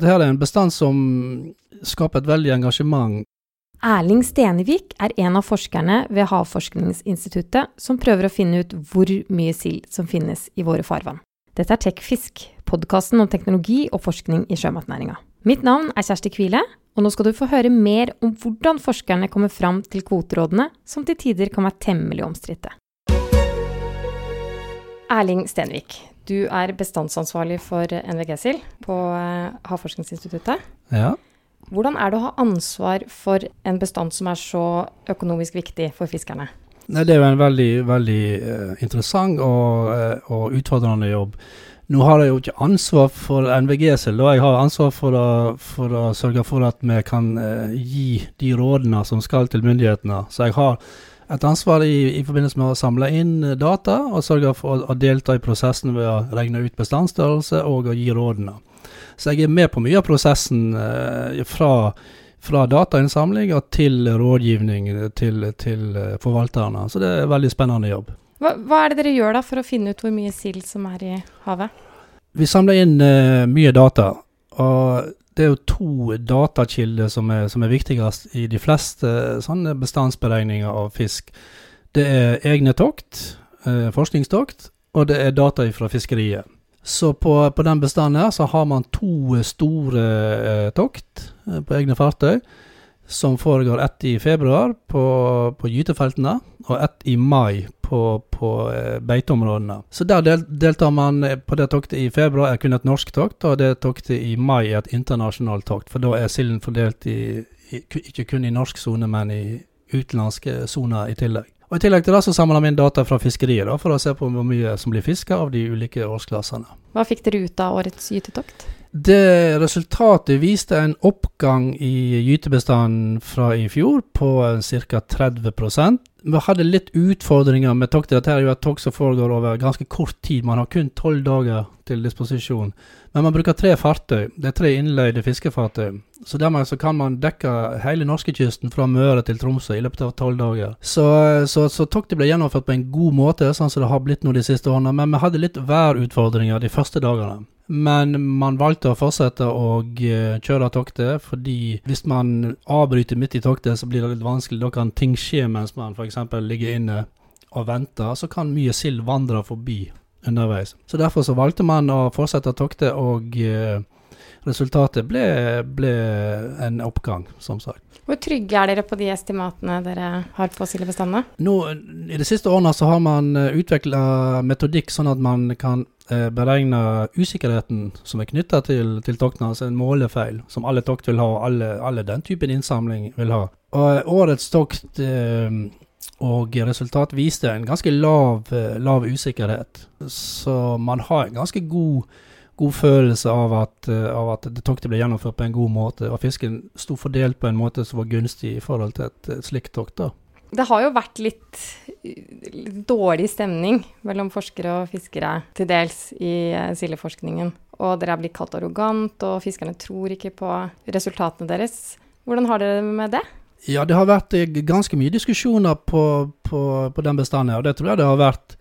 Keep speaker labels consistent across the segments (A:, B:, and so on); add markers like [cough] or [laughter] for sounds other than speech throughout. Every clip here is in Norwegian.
A: Dette er en bestand som skaper et veldig engasjement.
B: Erling Stenevik er en av forskerne ved Havforskningsinstituttet som prøver å finne ut hvor mye sild som finnes i våre farvann. Dette er TechFisk, podkasten om teknologi og forskning i sjømatnæringa. Mitt navn er Kjersti Kvile, og nå skal du få høre mer om hvordan forskerne kommer fram til kvoterådene, som til tider kan være temmelig omstridte. Erling Stenvik, du er bestandsansvarlig for NVG-sild på eh, Havforskningsinstituttet.
A: Ja.
B: Hvordan er det å ha ansvar for en bestand som er så økonomisk viktig for fiskerne?
A: Det er jo en veldig, veldig uh, interessant og, uh, og, utfordrende jobb. Nå har jeg jo ikke ansvar for NVG-sild, jeg har ansvar for å, for å, sørge for at vi kan gi de rådene som skal til myndighetene. Så jeg har et ansvar i, i, forbindelse med å samle inn data og sørge for å, å delta i prosessen ved å regne ut bestandsstørrelse og å gi rådene. Så jeg er med på mye av prosessen eh, fra, fra datainnsamling til rådgivning til, til eh, forvalterne. Så det er en veldig spennende jobb.
B: Hva, hva, er det dere gjør da for å finne ut hvor mye sild som er i havet?
A: Vi samler inn eh, mye data. og det er jo to datakilder som er, som er, viktigst i de fleste sånne bestandsberegninger av fisk. Det er egne tokt, eh, forskningstokt, og det er data fra fiskeriet. Så på, på den bestanden her så har man to store eh, tokt eh, på egne fartøy. Som foregår ett i februar på, på gytefeltene, og ett i mai på, på eh, beiteområdene. Så der del, deltar man eh, på det toktet i februar, er kun et norsk tokt, og det toktet i mai er et internasjonalt tokt. For da er silden fordelt i, i, ikke kun i norsk sone, men i utenlandske soner i tillegg. Og I tillegg til det så samla vi inn data fra fiskeriet da, for å se på hvor mye som blir fiska av de ulike årsklassene.
B: Hva fikk dere ut av årets gytetokt?
A: Det Resultatet viste en oppgang i gytebestanden fra i fjor på ca. 30 Vi hadde litt utfordringer med toktet. Dette er jo et tokt som foregår over ganske kort tid. Man har kun tolv dager til disposisjon. Men man bruker tre fartøy. Det er tre innleide fiskefartøy. Så dermed så kan man dekke hele norskekysten fra Møre til Tromsø i løpet av tolv dager. Så, så, så toktet ble gjennomført på en god måte, sånn som det har blitt nå de siste årene. Men vi hadde litt værutfordringer de første dagene. Men man valgte å fortsette å eh, kjøre toktet, fordi hvis man avbryter midt i toktet, så blir det litt vanskelig. Da kan ting skje mens man f.eks. ligger inne og venter. Så kan mye sild vandre forbi underveis. Så derfor så valgte man å fortsette toktet, og eh, resultatet ble, ble en oppgang, som sagt.
B: Hvor trygge er dere på de estimatene dere har på sildebestandene?
A: Nå, I de siste årene så har man eh, utvikla metodikk sånn at man kan eh, beregne usikkerheten som er knytta til, til toktene, altså en målefeil, som alle tokt vil ha, alle, alle den typen innsamling vil ha. Og eh, årets tokt eh, og resultat viste en ganske lav, lav usikkerhet. Så man har en ganske god god følelse av at, uh, av at det toktet ble gjennomført på en god måte, og fisken sto fordelt på en måte som var gunstig i forhold til et, et slikt tokt. da.
B: Det har jo vært litt, litt, dårlig stemning mellom forskere og fiskere til dels i uh, sildeforskningen. Og dere er blitt kalt arrogant, og fiskerne tror ikke på resultatene deres. Hvordan har dere det med det?
A: Ja, det har vært eh, ganske mye diskusjoner på, på, på den bestanden, og det tror jeg det har vært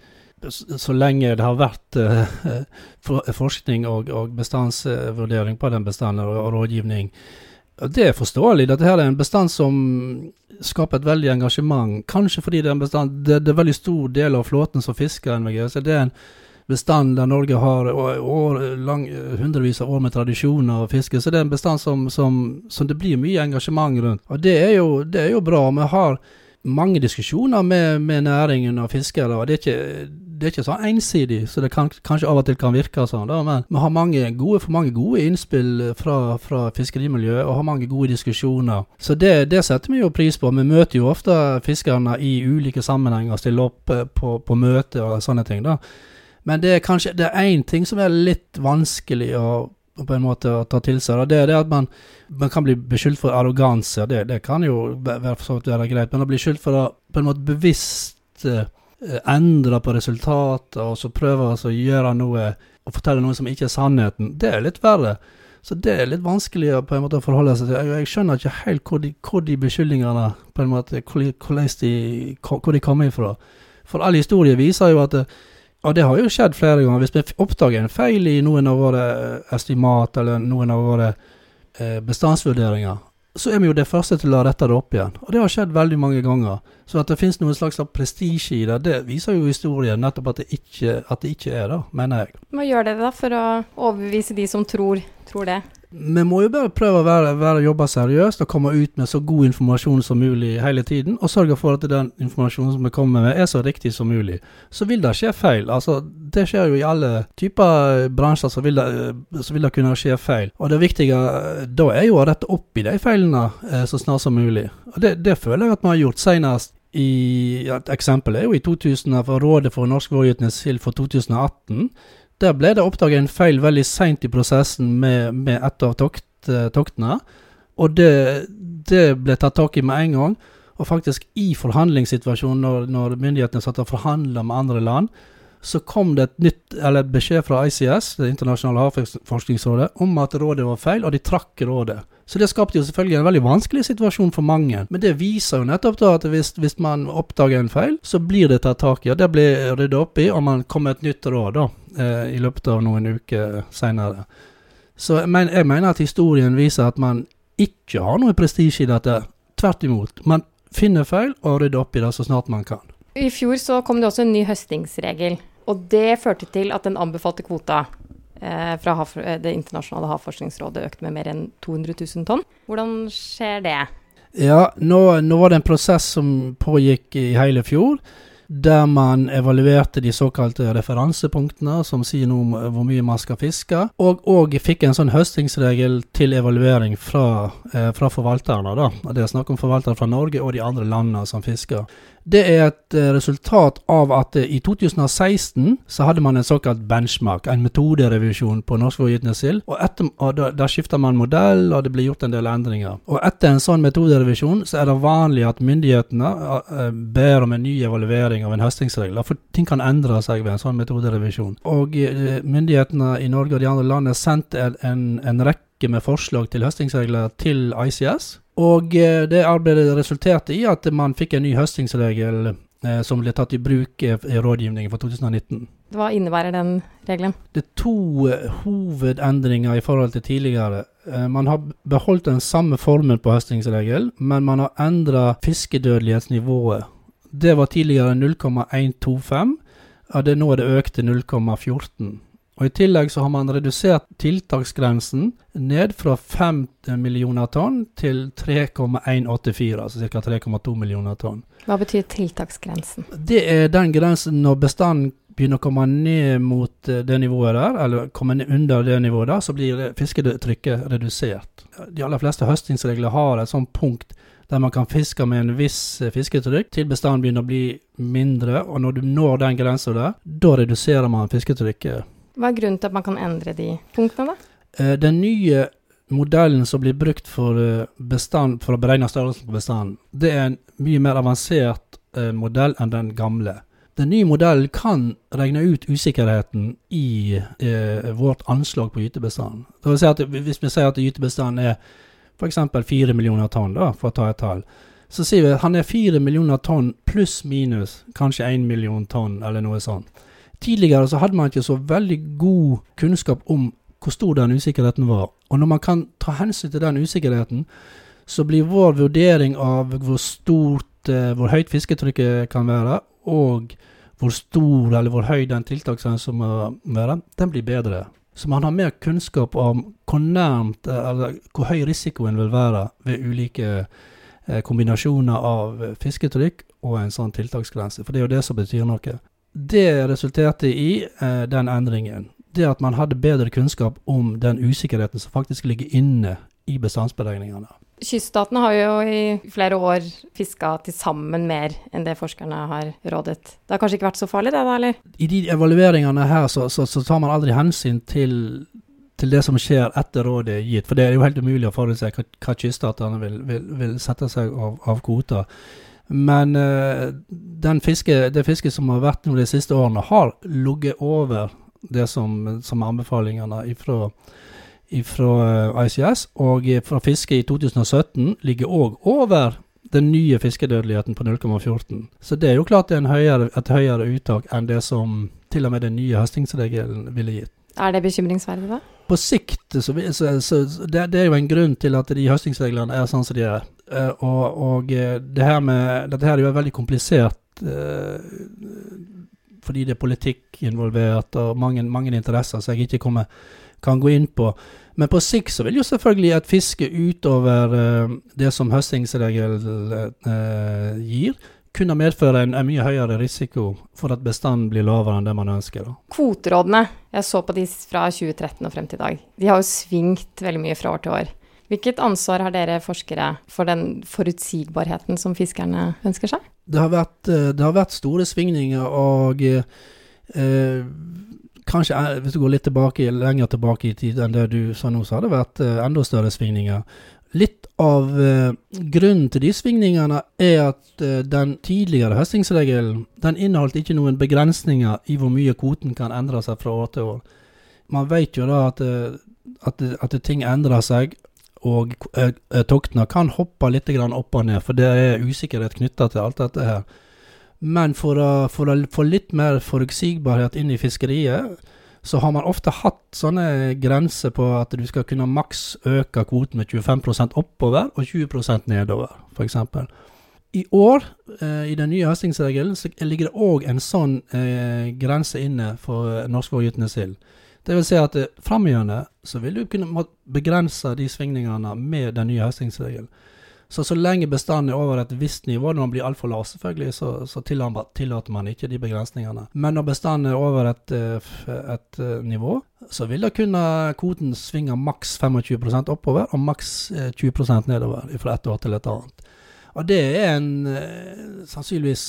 A: så lenge det har vært uh, forskning og, og bestandsvurdering på den bestanden, og, og rådgivning. Det er forståelig. Dette her er en bestand som skaper et veldig engasjement. Kanskje fordi det er en bestand Det, det er veldig stor del av flåten som fisker NVG. Så det er en bestand der Norge har år, lang, hundrevis av år med tradisjoner å fiske. Så det er en bestand som, som, som, det blir mye engasjement rundt. Og det er jo, det er jo bra. Vi har mange diskusjoner med, med næringen og fiskere. og det er ikke det er ikke så ensidig, så det kan, kanskje av og til kan virke sånn. Da, men vi har mange gode, for mange gode innspill fra, fra fiskerimiljøet og har mange gode diskusjoner. Så det, det, setter vi jo pris på. Vi møter jo ofte fiskerne i ulike sammenhenger stiller opp eh, på, på møter og sånne ting. da. Men det er kanskje det er én ting som er litt vanskelig å på en måte å ta til seg. Og det er det at man, man kan bli beskyldt for arroganse. Det, det kan jo være, være greit, men å bli skyldt for å på en måte bevisst Eh, endre på resultatet, og så prøve å gjøre noe og fortelle noe som ikke er sannheten, det er litt verre. Så det er litt vanskelig på en måte å forholde seg til. Jeg, jeg skjønner ikke helt hvor de, hvor de beskyldningene på en måte, hvor, de, hvor de kommer ifra. For all historie viser jo at Og det har jo skjedd flere ganger. Hvis vi oppdager en feil i noen av våre estimat eller noen av våre eh, bestandsvurderinger, så er vi jo det første til å rette det opp igjen. Og det har skjedd veldig mange ganger. Så at det finnes noen slags prestisje i det, det viser jo historien nettopp at det ikke, at det ikke er det, mener jeg.
B: Hva gjør dere da for å overbevise de som tror, tror det?
A: Vi må jo bare prøve å være, være jobbe seriøst og komme ut med så god informasjon som mulig hele tiden, og sørge for at den informasjonen som vi kommer med, er så riktig som mulig. Så vil det skje feil. Altså, det skjer jo i alle typer bransjer, så vil det, så vil det kunne skje feil. Og det viktige da er jo å rette opp i de feilene eh, så snart som mulig. Og det, det føler jeg at vi har gjort senest i Et eksempel er jo i 2000 for Rådet for norsk vårgytende sild for 2018 der ble det oppdaget en feil veldig seint i prosessen med, med et av tokt, uh, toktene. Og det, det, ble tatt tak i med en gang. Og faktisk i forhandlingssituasjonen, når, når myndighetene satt og forhandla med andre land, så kom det et nytt, eller beskjed fra ICS, Det internasjonale havforskningsrådet, om at rådet var feil, og de trakk rådet. Så det skapte jo selvfølgelig en veldig vanskelig situasjon for mange. Men det viser jo nettopp da at hvis, hvis man oppdager en feil, så blir det tatt tak i. Og det blir rydda opp i, og man kommer et nytt råd da, eh, i løpet av noen uker seinere. Så jeg, men, jeg mener at historien viser at man ikke har noe prestisje i dette. Tvert imot. Man finner feil og rydder opp i det så snart man kan.
B: I fjor så kom det også en ny høstingsregel. Og det førte til at den anbefalte kvota fra eh, Det internasjonale havforskningsrådet økt med mer enn 200 000 tonn. Hvordan skjer det?
A: Ja, nå, nå var det en prosess som pågikk i hele fjor der man evaluerte de såkalte referansepunktene, som sier noe om hvor mye man skal fiske, og, og fikk en sånn høstingsregel til evaluering fra, eh, fra forvalterne. da. Det er snakk om forvaltere fra Norge og de andre landene som fisker. Det er et eh, resultat av at eh, i 2016 så hadde man en såkalt benchmark, en metoderevisjon på norsk sild. Og, etter, og da, da skifta man modell, og det ble gjort en del endringer. Og etter en sånn metoderevisjon så er det vanlig at myndighetene uh, ber om en ny evaluering av en høstingsregel. For ting kan endre seg ved en sånn metoderevisjon. Og myndighetene i Norge og de andre landene sendte en, en rekke med forslag til høstingsregler til ICS. Og eh, det arbeidet resulterte i at man fikk en ny høstingsregel eh, som ble tatt i bruk i rådgivningen for 2019.
B: Hva innebærer den regelen?
A: Det er to eh, hovedendringer i forhold til tidligere. Eh, man har beholdt den samme formen på høstingsregel, men man har endra fiskedødelighetsnivået. Det var tidligere 0,125, og det nå er det økt til 0,14. Og I tillegg så har man redusert tiltaksgrensen ned fra 5 millioner tonn til 3,184, altså ca. 3,2 millioner tonn.
B: Hva betyr tiltaksgrensen?
A: Det er den grensen når bestanden begynner å komme ned mot eh, det nivået der, eller komme ned under det nivået der, så blir fisketrykket redusert. De aller fleste høstingsregler har et sånt punkt der man kan fiske med en viss eh, fisketrykk til bestanden begynner å bli mindre, og når du når den grensa der, da reduserer man fisketrykket
B: hva er grunnen til at man kan endre de punktene, da?
A: Eh, den nye modellen som blir brukt for, eh, bestand, for å beregne størrelsen på bestanden, det er en mye mer avansert eh, modell enn den gamle. Den nye modellen kan regne ut usikkerheten i eh, vårt anslag på gytebestanden. Det vil si at Hvis vi sier at gytebestanden er f.eks. 4 millioner tonn, da, for å ta et tall, så sier vi at han er 4 millioner tonn pluss minus kanskje 1 million tonn, eller noe sånt. Tidligere så hadde man ikke så veldig god kunnskap om hvor stor den usikkerheten var. Og når man kan ta hensyn til den usikkerheten, så blir vår vurdering av hvor stort, eh, hvor høyt fisketrykket kan være, og hvor stor eller hvor høy den tiltaksgrensen må være, den blir bedre. Så man har mer kunnskap om hvor nærmt, eh, eller hvor høy risikoen vil være ved ulike eh, kombinasjoner av fisketrykk og en sånn tiltaksgrense. For det er jo det som betyr noe det resulterte i eh, den endringen. Det at man hadde bedre kunnskap om den usikkerheten som faktisk ligger inne i bestandsberegningene.
B: Kyststatene har jo i flere år fiska til sammen mer enn det forskerne har rådet. Det har kanskje ikke vært så farlig det, da, eller?
A: I de evalueringene her så, så, så tar man aldri hensyn til, til, det som skjer etter rådet er gitt. For det er jo helt umulig å forutse hva, hva kyststatene vil, vil, vil, sette seg av, av kvoter. Men uh, fiske, det fisket som har vært de siste årene, har ligget over det som, som er anbefalingene ifra, ifra uh, ICS. Og fra fisket i 2017 ligger òg over den nye fiskedødeligheten på 0,14. Så det er jo klart det er høyere, et høyere uttak enn det som til og med den nye høstingsregelen ville gitt.
B: Er det bekymringsverdig, da?
A: På sikt så, så, så det, det, er jo en grunn til at de høstingsreglene er sånn som de er. Uh, og, og det her med, dette her er jo veldig komplisert. Uh, fordi det er politikk involvert og mange, mange interesser som jeg ikke kommer, kan gå inn på. Men på sikt så vil jo selvfølgelig et fiske utover det som høstingsregelen gir, kunne medføre en, en, mye høyere risiko for at bestanden blir lavere enn det man ønsker. Da.
B: Kvoterådene, jeg så på de fra 2013 og frem til i dag, de har jo svingt veldig mye fra år til år. Hvilket ansvar har dere forskere for den forutsigbarheten som fiskerne ønsker seg?
A: Det har vært, eh, det har vært store svingninger, og eh, kanskje eh, hvis du går litt tilbake, lenger tilbake i tid enn det du sa nå, så har det vært eh, enda større svingninger. Litt av eh, grunnen til de svingningene er at eh, den tidligere høstingsregelen den inneholdt ikke noen begrensninger i hvor mye kvoten kan endre seg fra år til år. Man vet jo da at, at, at ting endrer seg, og eh, toktene kan hoppe litt opp og ned, for det er usikkerhet knytta til alt dette her. Men for å, for å få litt mer forutsigbarhet inn i fiskeriet, så har man ofte hatt sånne grenser på at du skal kunne maks øke kvoten med 25% oppover og 20% nedover, f.eks. I år, eh, i den nye høstingsregelen, så ligger det òg en sånn eh, grense inne for norskvårgytende sild. Det vil si at eh, framover så vil du kunne begrense de svingningene med den nye høstingsregelen. Så så lenge bestanden er over et visst nivå, når den blir altfor lav selvfølgelig, så, så tillater man ikke de begrensningene. Men når bestanden er over et, eh, et, eh, nivå, så vil da kunne kvoten svinge maks 25% oppover og maks 20 nedover fra et år til et annet. Og det er en sannsynligvis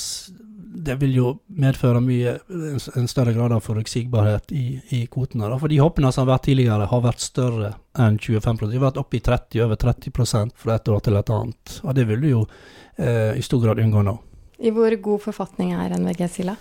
A: det vil jo medføre mye, en større grad av forutsigbarhet i, i kvotene. Da. For de hoppene som har vært tidligere, har vært større enn 25% De har vært oppe i 30, over 30% fra et år til et annet. Og det vil du jo eh, i stor grad unngå nå.
B: I hvor god forfatning er NVG-silda?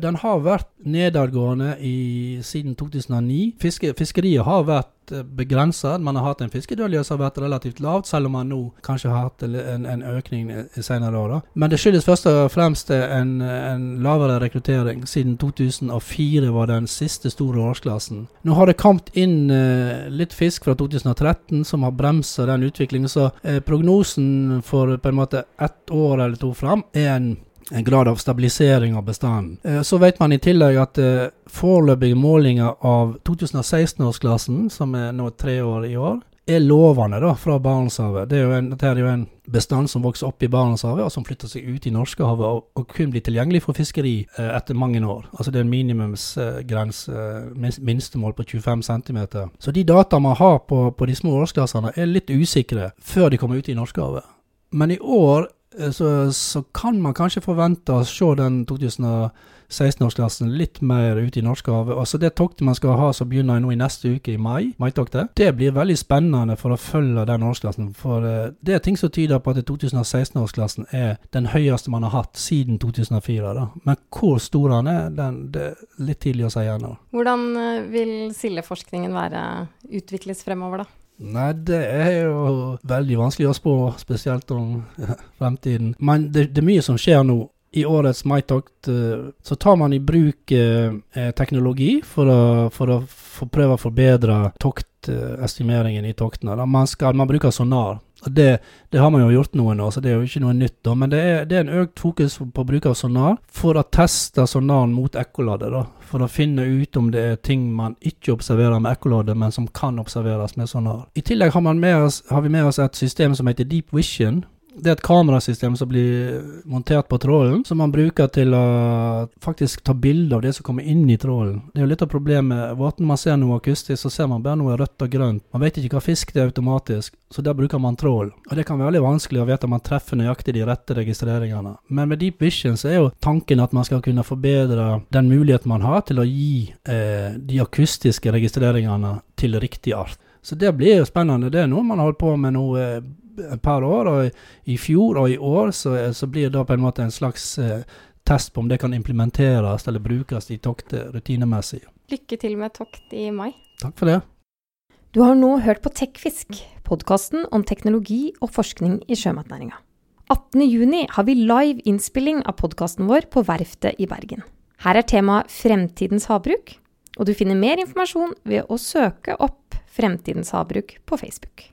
A: Den har vært nedadgående i, siden 2009. Fiske, fiskeriet har vært eh, begrenset. Man har hatt en fiskedødelighet som har vært relativt lavt, selv om man nå kanskje har hatt en, en økning i senere år. Men det skyldes først og fremst en, en, lavere rekruttering. Siden 2004 var den siste store årsklassen. Nå har det kommet inn uh, litt fisk fra 2013 som har bremsa den utviklingen, så uh, prognosen for på en måte ett år eller to fram er en en grad av stabilisering av bestanden. Eh, så vet man i tillegg at eh, foreløpige målinger av 2016-årsklassen, som er nå tre år i år, er lovende da, fra Barentshavet. Det er jo en, dette er jo en bestand som vokser opp i Barentshavet, og som flytter seg ut i Norskehavet og, og kun blir tilgjengelig for fiskeri eh, etter mange år. Altså Det er en minimumsgrense, eh, minstemål på 25 cm. Så de data man har på, på de små årsklassene, er litt usikre før de kommer ut i Norskehavet. Men i år Eh, så, så, kan man kanskje forvente å se den 2016-årsklassen litt mer ute i Norskehavet. Altså det toktet man skal ha som begynner nå i neste uke, i mai, maitoktet, det blir veldig spennende for å følge den årsklassen. For uh, det er ting som tyder på at 2016-årsklassen er den høyeste man har hatt siden 2004. Da. Men hvor stor den er, den, det er litt tidlig å si ennå.
B: Hvordan eh, vil sildeforskningen være utvikles fremover, da?
A: Nei, det er jo veldig vanskelig å spå, spesielt om [laughs] fremtiden. Men det, det, er mye som skjer nå. I årets maitokt uh, så tar man i bruk eh, teknologi for å, for å for prøve å forbedre toktestimeringen i toktene. Man, skal, man bruker sonar det, det, har man jo gjort noe nå, så det er jo ikke noe nytt. da, Men det er, det er en økt fokus på bruk av sonar for å teste sonaren mot ekkoladet. For å finne ut om det er ting man ikke observerer med ekkoladet, men som kan observeres med sonar. I tillegg har, oss, har vi med oss et system som heter Deep Vision det er et kamerasystem som blir montert på trålen, som man bruker til å faktisk ta bilde av det som kommer inn i trålen. Det er jo litt av problemet. Når man ser noe akustisk, så ser man bare noe rødt og grønt. Man vet ikke hva fisk det er automatisk, så der bruker man trål. Og det kan være veldig vanskelig å vite om man treffer nøyaktig de rette registreringene. Men med Deep Vision så er jo tanken at man skal kunne forbedre den muligheten man har til å gi eh, de akustiske registreringene til riktig art. Så det blir jo spennende. Det er noe man har holdt på med nå eh, et par år. Og i fjor og i år så, så blir det da på en måte en slags eh, test på om det kan implementeres eller brukes i toktet rutinemessig.
B: Lykke til med tokt i mai.
A: Takk for det.
B: Du har nå hørt på Tekfisk, podkasten om teknologi og forskning i sjømatnæringa.
C: 18.6 har vi live innspilling av podkasten vår på Verftet i Bergen. Her er temaet Fremtidens havbruk, og du finner mer informasjon ved å søke opp Fremtidens havbruk på Facebook.